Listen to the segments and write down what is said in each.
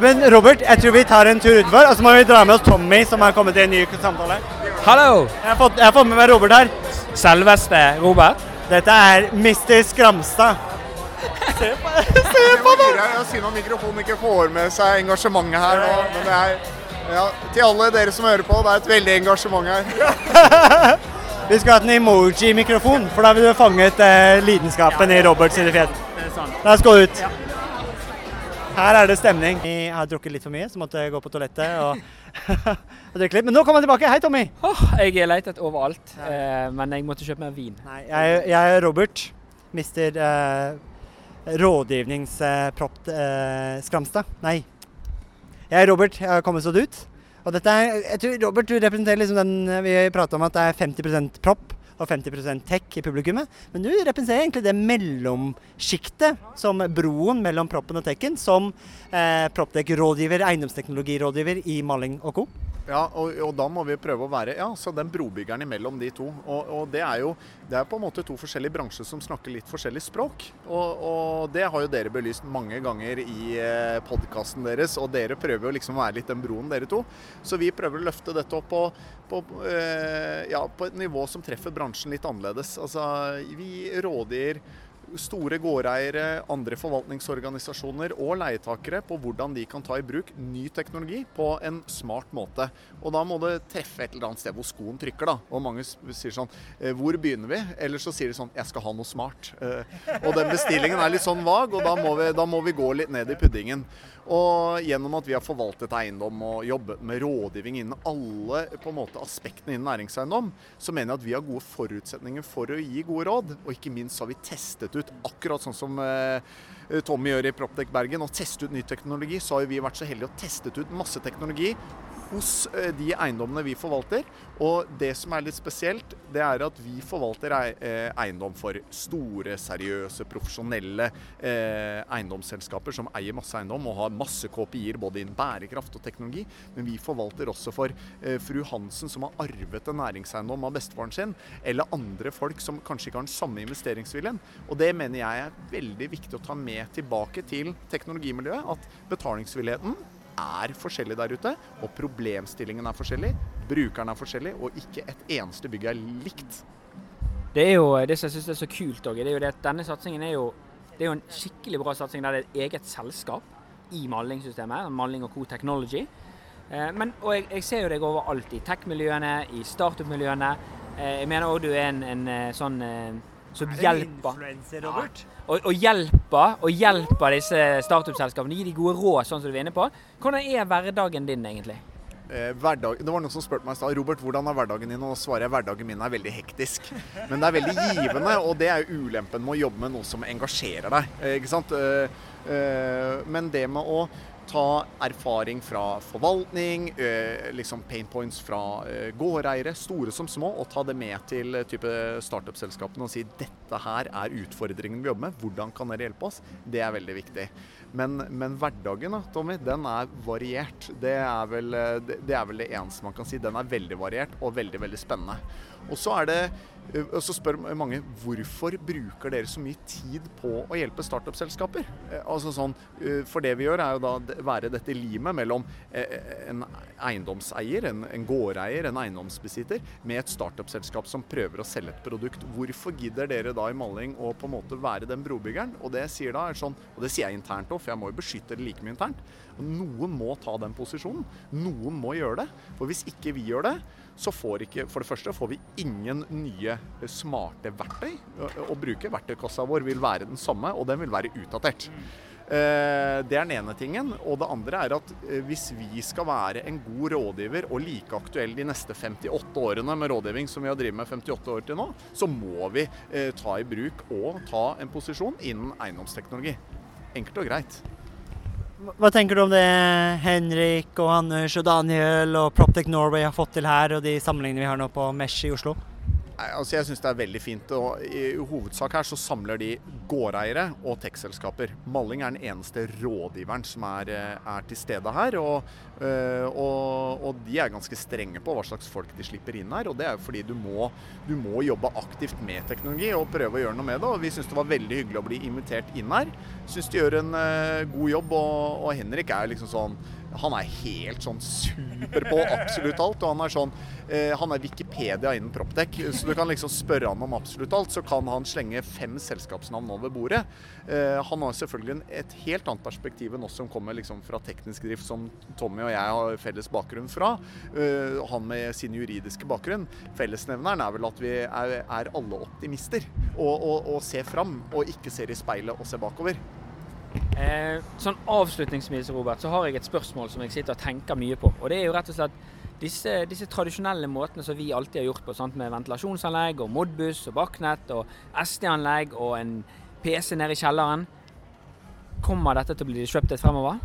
Men Robert, jeg tror vi tar en tur utenfor, og så må vi dra med oss Tommy, som har kommet i en ny samtale. Hallo! Jeg har fått, jeg har fått med meg Robert her. Selveste Robert. Dette er Mr. Skramstad. Se på, Det var dyrere Det synd at mikrofonen ikke får med seg engasjementet her nå. Men det er ja, til alle dere som hører på, det er et veldig engasjement her. Vi skulle hatt en emoji-mikrofon, for da ville du fanget eh, lidenskapen i Robert sine fjes. La oss gå ut. Her er det stemning. Jeg har drukket litt for mye, så måtte jeg gå på toalettet og, og drikke litt. Men nå kommer jeg tilbake. Hei, Tommy. Åh, jeg er letet overalt, ja. men jeg måtte kjøpe mer vin. Nei, jeg, jeg er Robert. Mister eh, rådgivningspropt eh, Skramstad. Nei. Jeg er Robert. Jeg har kommet sånn ut. Og dette er, jeg tror Robert du representerer liksom den vi prata om at det er 50% propp og 50% tech i publikummet. Men du representerer egentlig det mellomsjiktet, som broen mellom proppen og tekken, som eh, proptech-rådgiver, eiendomsteknologirådgiver i maling og co. Ja, og, og da må vi prøve å være ja, så den brobyggeren imellom de to. Og, og det er jo det er på en måte to forskjellige bransjer som snakker litt forskjellig språk. Og, og det har jo dere belyst mange ganger i eh, podkasten deres, og dere prøver jo liksom å være litt den broen, dere to. Så vi prøver å løfte dette opp på, på, eh, ja, på et nivå som treffer bransjen litt annerledes. Altså, vi rådgir store gårdeiere, andre forvaltningsorganisasjoner og leietakere på hvordan de kan ta i bruk ny teknologi på en smart måte. Og da må det treffe et eller annet sted hvor skoen trykker, da. Og mange sier sånn eh, Hvor begynner vi? Eller så sier de sånn Jeg skal ha noe smart. Eh, Og den bestillingen er litt sånn vag, og da må vi, da må vi gå litt ned i puddingen. Og gjennom at vi har forvaltet eiendom og jobbet med rådgivning innen alle på en måte, aspektene innen næringseiendom, så mener jeg at vi har gode forutsetninger for å gi gode råd. Og ikke minst har vi testet ut, akkurat sånn som eh, Tommy gjør i Proptech Bergen, og teste ut ny teknologi. Så har vi vært så heldige å testet ut masse teknologi hos eh, de eiendommene vi forvalter. Og det som er litt spesielt, det er at vi forvalter eh, eiendom for store, seriøse, profesjonelle eh, eiendomsselskaper som eier masse eiendom og har masse KPI-er både innen bærekraft og teknologi. Men vi forvalter også for fru Hansen som har arvet en næringseiendom av bestefaren sin, eller andre folk som kanskje ikke har den samme investeringsviljen. Og det mener jeg er veldig viktig å ta med tilbake til teknologimiljøet. At betalingsvilligheten er forskjellig der ute, og problemstillingen er forskjellig, brukeren er forskjellig, og ikke et eneste bygg er likt. Det er jo det som jeg syns er så kult òg, det er jo det at denne satsingen er jo er jo en skikkelig bra satsing der det er et eget selskap i malingssystemet, Maling og Co Technology. Eh, men, og jeg, jeg ser jo deg overalt i tech-miljøene, i startup-miljøene. Eh, jeg mener òg du er en, en eh, sånn som hjelper Robert? og, og hjelper og hjelper disse startup-selskapene. Gi de gode råd, sånn som du er inne på. Hvordan er hverdagen din egentlig? Eh, hverdag, det var noen som spurte meg i stad Robert, hvordan er hverdagen din? Og da svarer jeg hverdagen min er veldig hektisk. Men det er veldig givende, og det er ulempen med å jobbe med noe som engasjerer deg. eh, Ikke sant? Eh, eh, Men det med å ta erfaring fra forvaltning, eh, liksom pain points fra eh, gårdeiere, store som små, og ta det med til eh, type startup-selskapene og si dette her er utfordringen vi jobber med, hvordan kan dere hjelpe oss? Det er veldig viktig. Men, men hverdagen da, Tommy, den er variert. Det er, vel, det, er vel det eneste man kan si. Den er veldig variert og veldig, veldig spennende. Og så er det og så spør mange hvorfor bruker dere så mye tid på å hjelpe startup-selskaper? Eh, Altså sånn, eh, for det vi gjør er jo da være dette limet mellom eh, en eiendomseier, en, en gårdeier, en eiendomsbesitter, med et startup-selskap som prøver å selge et produkt. Hvorfor gidder dere da i Malling å på en måte være den brobyggeren? Og det sier da er sånn, og det sier jeg internt òg, for jeg må jo beskytte det like mye internt. Noen må ta den posisjonen. Noen må gjøre det. For hvis ikke vi gjør det, så får ikke For det første får vi ingen nye eh, smarte verktøy å, bruke. Verktøykassa vår vil være den samme, og den vil være utdatert. Eh, Det er den ene tingen. Og det andre er at eh, hvis vi skal være en god rådgiver og like aktuell de neste 58 årene med rådgivning som vi har drevet med 58 år til nå, så må vi ta i bruk og ta en posisjon innen eiendomsteknologi. Enkelt og greit. Hva tenker du om det Henrik og Anders og Daniel og Proptech Norway har fått til her, og de sammenligningene vi har nå på Mesh i Oslo? Nei, altså jeg syns det er veldig fint. og I hovedsak her så samler de gårdeiere og tekstselskaper. Malling er den eneste rådgiveren som er, eh, er til stede her. Og, og, de er ganske strenge på hva slags folk de slipper inn her. og Det er jo fordi du må, du må jobbe aktivt med teknologi og prøve å gjøre noe med det. og Vi syns det var veldig hyggelig å bli invitert inn her. Syns de gjør en uh, god jobb. Og, og Henrik er liksom sånn han er helt sånn super på absolutt alt. Og han er sånn eh, Han er Wikipedia innen Proptech. Så du kan liksom spørre han om absolutt alt, så kan han slenge fem selskapsnavn over bordet. Eh, han har selvfølgelig et helt annet perspektiv enn oss som kommer liksom fra teknisk drift, som Tommy og jeg har felles bakgrunn fra. Eh, han med sin juridiske bakgrunn. Fellesnevneren er vel at vi er, er alle optimister og, og, og ser fram, og ikke ser i speilet og ser bakover. Eh, sånn Avslutningsvis Robert, så har jeg et spørsmål som jeg sitter og tenker mye på. og Det er jo rett og slett disse, disse tradisjonelle måtene som vi alltid har gjort på, sant? med ventilasjonsanlegg og Modbus og Bakknett og SD-anlegg og en PC nede i kjelleren. Kommer dette til å bli disrupted fremover?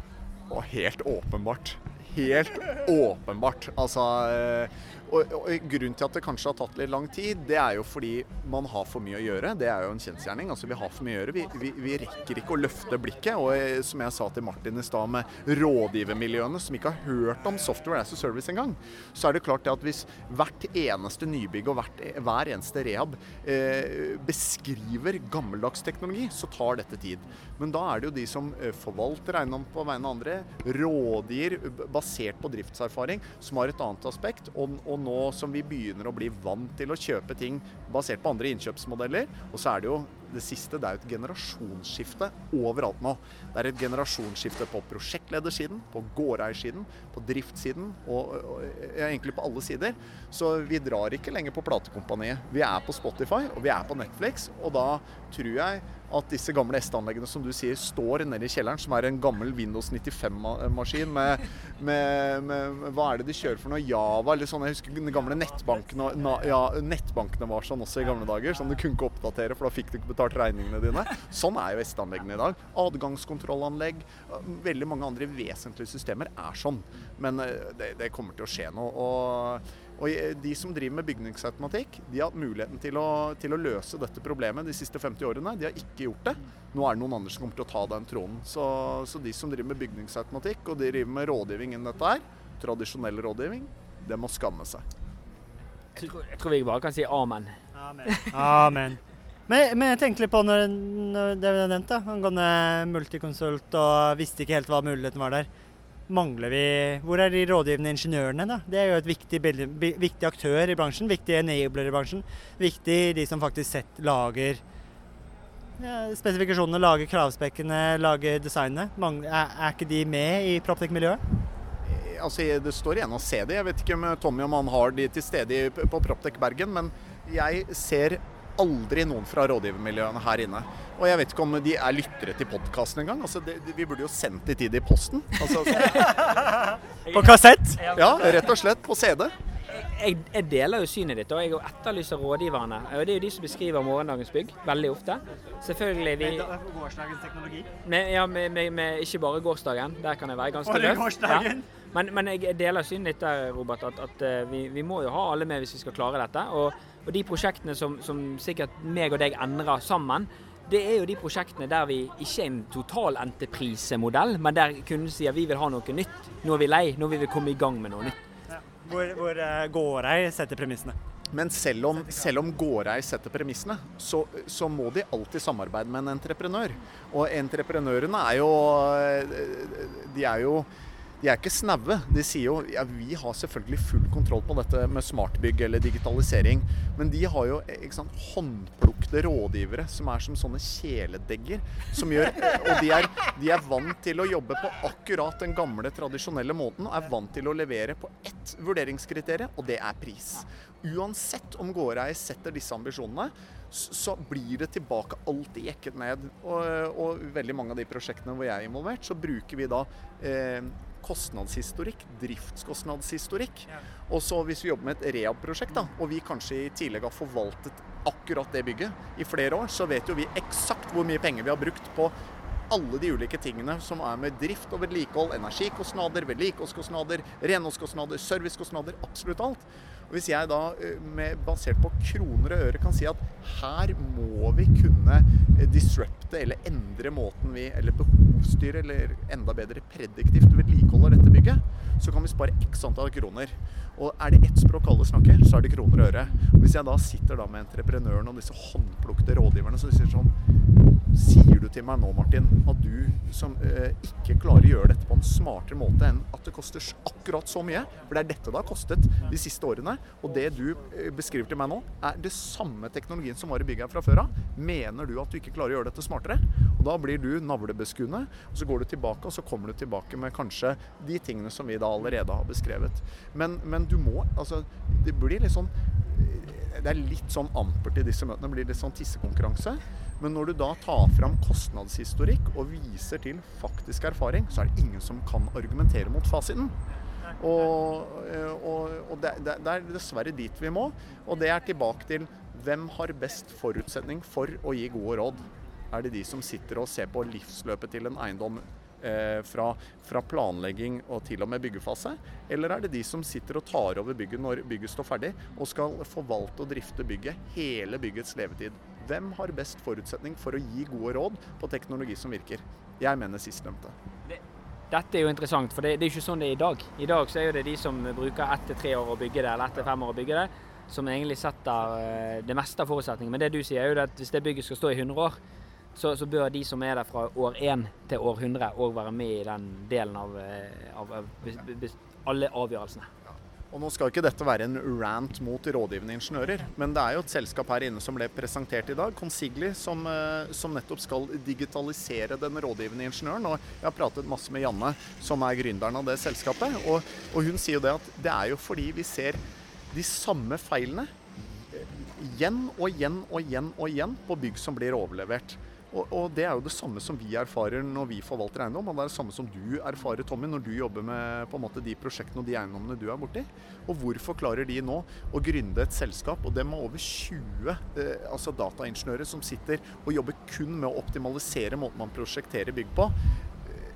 Og helt åpenbart. Helt åpenbart. Altså eh, og, og, Grunnen til at det kanskje har tatt litt lang tid, det er jo fordi man har for mye å gjøre. Det er jo en kjensgjerning. Altså, vi har for mye å gjøre. Vi, vi, vi, rekker ikke å løfte blikket. Og eh, som jeg sa til Martin i stad, med rådgivermiljøene som ikke har hørt om software as a service engang, så er det klart det at hvis hvert eneste nybygg og hvert, hver eneste rehab eh, beskriver gammeldags teknologi, så tar dette tid. Men da er det jo de som eh, forvalter eiendom på vegne av andre, rådgir basert på driftserfaring, som har et annet aspekt. og, og nå som vi begynner å bli vant til å kjøpe ting basert på andre innkjøpsmodeller. Og så er det jo det siste, det er jo et generasjonsskifte overalt nå. Det er et generasjonsskifte på prosjektledersiden, på gårdeiersiden, på driftssiden og, og, og egentlig på alle sider. Så vi drar ikke lenger på platekompaniet. Vi er på Spotify og vi er på Netflix, og da tror jeg at disse gamle S-anleggene som du sier står nede i kjelleren, som er en gammel Windows 95-maskin med, med, med, Hva er det de kjører for noe? Java eller sånn. Jeg husker de gamle nettbankene, ja, nettbankene var sånn også i gamle dager. Sånn du kunne ikke oppdatere, for da fikk du ikke betalt regningene dine. Sånn er jo S-anleggene i dag. Adgangskontrollanlegg. Veldig mange andre vesentlige systemer er sånn. Men eh, det, det kommer til å skje noe. og og De som driver med bygningsautomatikk, de har hatt muligheten til å, til å, løse dette problemet de siste 50 årene. De har ikke gjort det. Nå er det noen andre som kommer til å ta den tronen. Så, så de som driver med bygningsautomatikk og de driver med rådgivning innen dette her, tradisjonell rådgivning, det må skamme seg. Jeg tror, jeg tror vi bare kan si amen. Amen. amen. Men, men, jeg tenkte litt på når, når det vi nevnte, angående multikonsult og visste ikke helt hva muligheten var der mangler vi Hvor er de rådgivende ingeniørene, da? Det er jo et viktig, viktig aktør i bransjen. Viktig enabler i bransjen. Viktig de som faktisk sett, lager ja, spesifikasjonene, lager kravspekkene, lager designet. Er, er, ikke de med i Proptech-miljøet? Altså, det står igjen å se det. Jeg vet ikke om Tommy om han har de til stede på Proptech Bergen, men jeg ser aldri noen fra rådgivermiljøene her inne. Og jeg vet ikke om de er lyttere til podkasten engang. Altså, vi burde jo sendt de til det i posten. Altså, på kassett? Ja, rett og slett. På CD. Jeg, jeg, deler jo synet ditt, og jeg etterlyser rådgiverne. Og Det er jo de som beskriver morgendagens bygg, veldig ofte. Selvfølgelig vi Med gårsdagens teknologi? Med, ja, med, med, med, ikke bare gårsdagen. Der kan jeg være ganske løs. Ja. Men, men, jeg deler synet ditt der, Robert, at, at eh, vi, vi, må jo ha alle med hvis vi skal klare dette. Og og de prosjektene som, som sikkert meg og deg endrer sammen, det er jo de prosjektene der vi ikke er en total entreprisemodell, men der kunden sier vi vil ha noe nytt. Nå er vi lei, nå vil vi komme i gang med noe nytt. Ja. Hvor, hvor uh, gårdei setter premissene. Men selv om, selv om gårdei setter premissene, så, så, må de alltid samarbeide med en entreprenør. Og entreprenørene er jo eh, De er jo de er ikke snaue. De sier jo ja, vi har selvfølgelig full kontroll på dette med smartbygg eller digitalisering. Men de har jo sant, håndplukte rådgivere som er som sånne kjæledegger. Som gjør, og de er, de er, vant til å jobbe på akkurat den gamle, tradisjonelle måten. Og er vant til å levere på ett vurderingskriterium, og det er pris. Uansett om gårdeier setter disse ambisjonene, så blir det tilbake alltid jekket ned. Og, og veldig mange av de prosjektene hvor jeg er involvert, så bruker vi da eh, kostnadshistorikk, driftskostnadshistorikk. Ja. Og så hvis vi jobber med et rehab-prosjekt, da, og vi kanskje i tillegg har forvaltet akkurat det bygget i flere år, så vet jo vi eksakt hvor mye penger vi har brukt på alle de ulike tingene som er med drift og vedlikehold, energikostnader, vedlikeholdskostnader, renholdskostnader, servicekostnader, absolutt alt. Og Hvis jeg da eh, med, basert på kroner og øre kan si at her må vi kunne eh, disrupte eller endre måten vi Eller behovsstyre eller enda bedre prediktivt vedlikeholder dette bygget, så kan vi spare x antall kroner. Og er det ett språk alle snakker, så er det kroner og øre. Og hvis jeg da sitter da med entreprenøren og disse håndplukte rådgiverne så sier sånn Sier du til meg nå, Martin, at du som eh, ikke klarer å gjøre dette på en smartere måte enn at det koster akkurat så mye? For det er dette det har kostet de siste årene. Og det du eh, beskriver til meg nå, er det samme teknologien som var i bygget her fra før av. Mener du at du ikke klarer å gjøre dette smartere? Og da blir du navlebeskuende, og så går du tilbake, og så kommer du tilbake med kanskje de tingene som vi da allerede har beskrevet. Men, men du må Altså, det blir litt sånn det er litt sånn ampert i disse møtene. Det blir litt sånn tissekonkurranse. Men når du da tar fram kostnadshistorikk og viser til faktisk erfaring, så er det ingen som kan argumentere mot fasiten. Og, og, og det, det, det er dessverre dit vi må. Og det er tilbake til hvem har best forutsetning for å gi gode råd? Er det de som sitter og ser på livsløpet til en eiendom eh, fra, fra planlegging og til og med byggefase? Eller er det de som sitter og tar over bygget når bygget står ferdig, og skal forvalte og drifte bygget hele byggets levetid? Hvem har best forutsetning for å gi gode råd på teknologi som virker? Jeg mener sistnevnte. Dette er jo interessant, for det, det er ikke sånn det er i dag. I dag så er det de som bruker ett til tre år å bygge det, eller ett til fem år å bygge det, som egentlig setter eh, det meste av forutsetningen. Men det du sier er jo at hvis det bygget skal stå i 100 år, så, så bør de som er der fra år 1 til år 100 òg være med i den delen av, eh, av, av bes- alle avgjørelsene. Og nå skal ikke dette være en rant mot rådgivende ingeniører, men det er jo et selskap her inne som ble presentert i dag, Consigli, som, eh, som nettopp skal digitalisere den rådgivende ingeniøren. Og jeg har pratet masse med Janne, som er gründeren av det selskapet, og, og hun sier jo det at det er jo fordi vi ser de samme feilene eh, igjen og igjen og igjen og igjen på bygg som blir overlevert. Og, og det er jo det samme som vi erfarer når vi forvalter eiendom, og det er det samme som du erfarer, Tommy, når du jobber med på en måte de prosjektene og de eiendommene du er borti. Og hvorfor klarer de nå å gründe et selskap, og dem har over 20 eh, altså dataingeniører som sitter og jobber kun med å optimalisere måten man prosjekterer bygg på.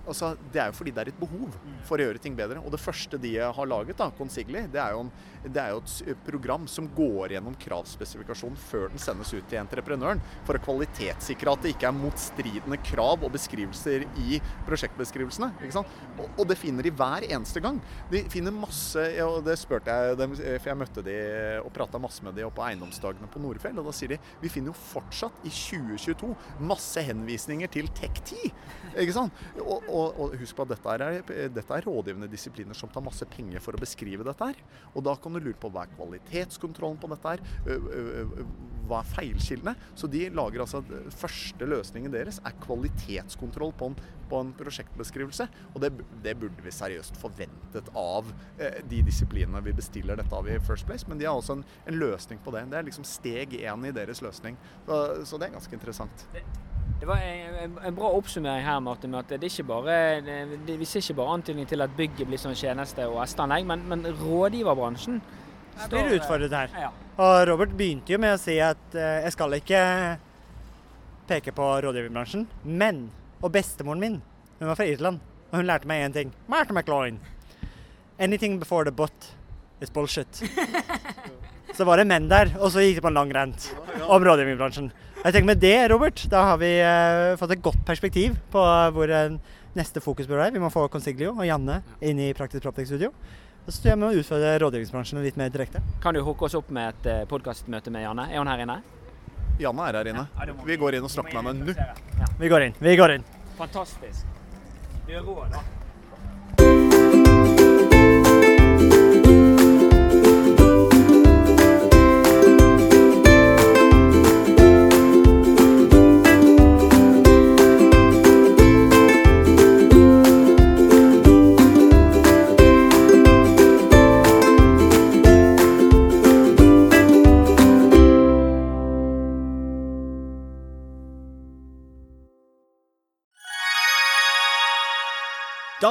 Altså, det er jo fordi det er et behov for å gjøre ting bedre. Og det første de har laget, da, Consigli, det er, en, det er jo et program som går gjennom kravspesifikasjonen før den sendes ut til entreprenøren, for å kvalitetssikre at det ikke er motstridende krav og beskrivelser i prosjektbeskrivelsene. ikke? Og, og det finner de hver eneste gang. De finner masse og Det spurte jeg dem, for jeg møtte de og prata masse med de oppe på eiendomsdagene på Nordfjell, og da sier de vi finner jo fortsatt i 2022 masse henvisninger til Tech10. Ikke sant? Og, og, og husk på at dette er, dette er rådgivende disipliner som tar masse penger for å beskrive dette her. Og da kan du lure på hva er kvalitetskontrollen på dette her? Hva er feilkildene? Så de lager altså Første løsningen deres er kvalitetskontroll på en, på en prosjektbeskrivelse. Og det, det burde vi seriøst forventet av eh, de disiplinene vi bestiller dette av i First Place. Men de har også en, en løsning på det. Det er liksom steg én i deres løsning. Så, så det er ganske interessant. Det var en, en- bra oppsummering her, Martin, at det ikke bare, det, vi ser ikke bare antydning til at bygget blir en tjeneste og estanlegg, men, men rådgiverbransjen Blir utfordret her. Ja. Og Robert begynte jo med å si at uh, jeg skal ikke peke på rådgiverbransjen, men Og bestemoren min, hun var fra Irland, og hun lærte meg én ting. Martha McLaurin. Anything before the butt is bullshit. Så var det menn der, og så gikk det på en lang rant om rådgivningsbransjen. Jeg tenker Med det, Robert, da har vi uh, fått et godt perspektiv på hvor uh, neste fokus bør være. Vi må få Consiglio og Janne inn i Praktisk Proptek Studio. Og så tror jeg vi må utfordre rådgivningsbransjen litt mer direkte. Kan du hooke oss opp med et uh, podkastmøte med Janne? Er hun her inne? Janne er her inne. Ja, det Vi går inn og snakker med henne nå. Ja. Vi går inn. Vi går inn. Fantastisk. Du er rå, da.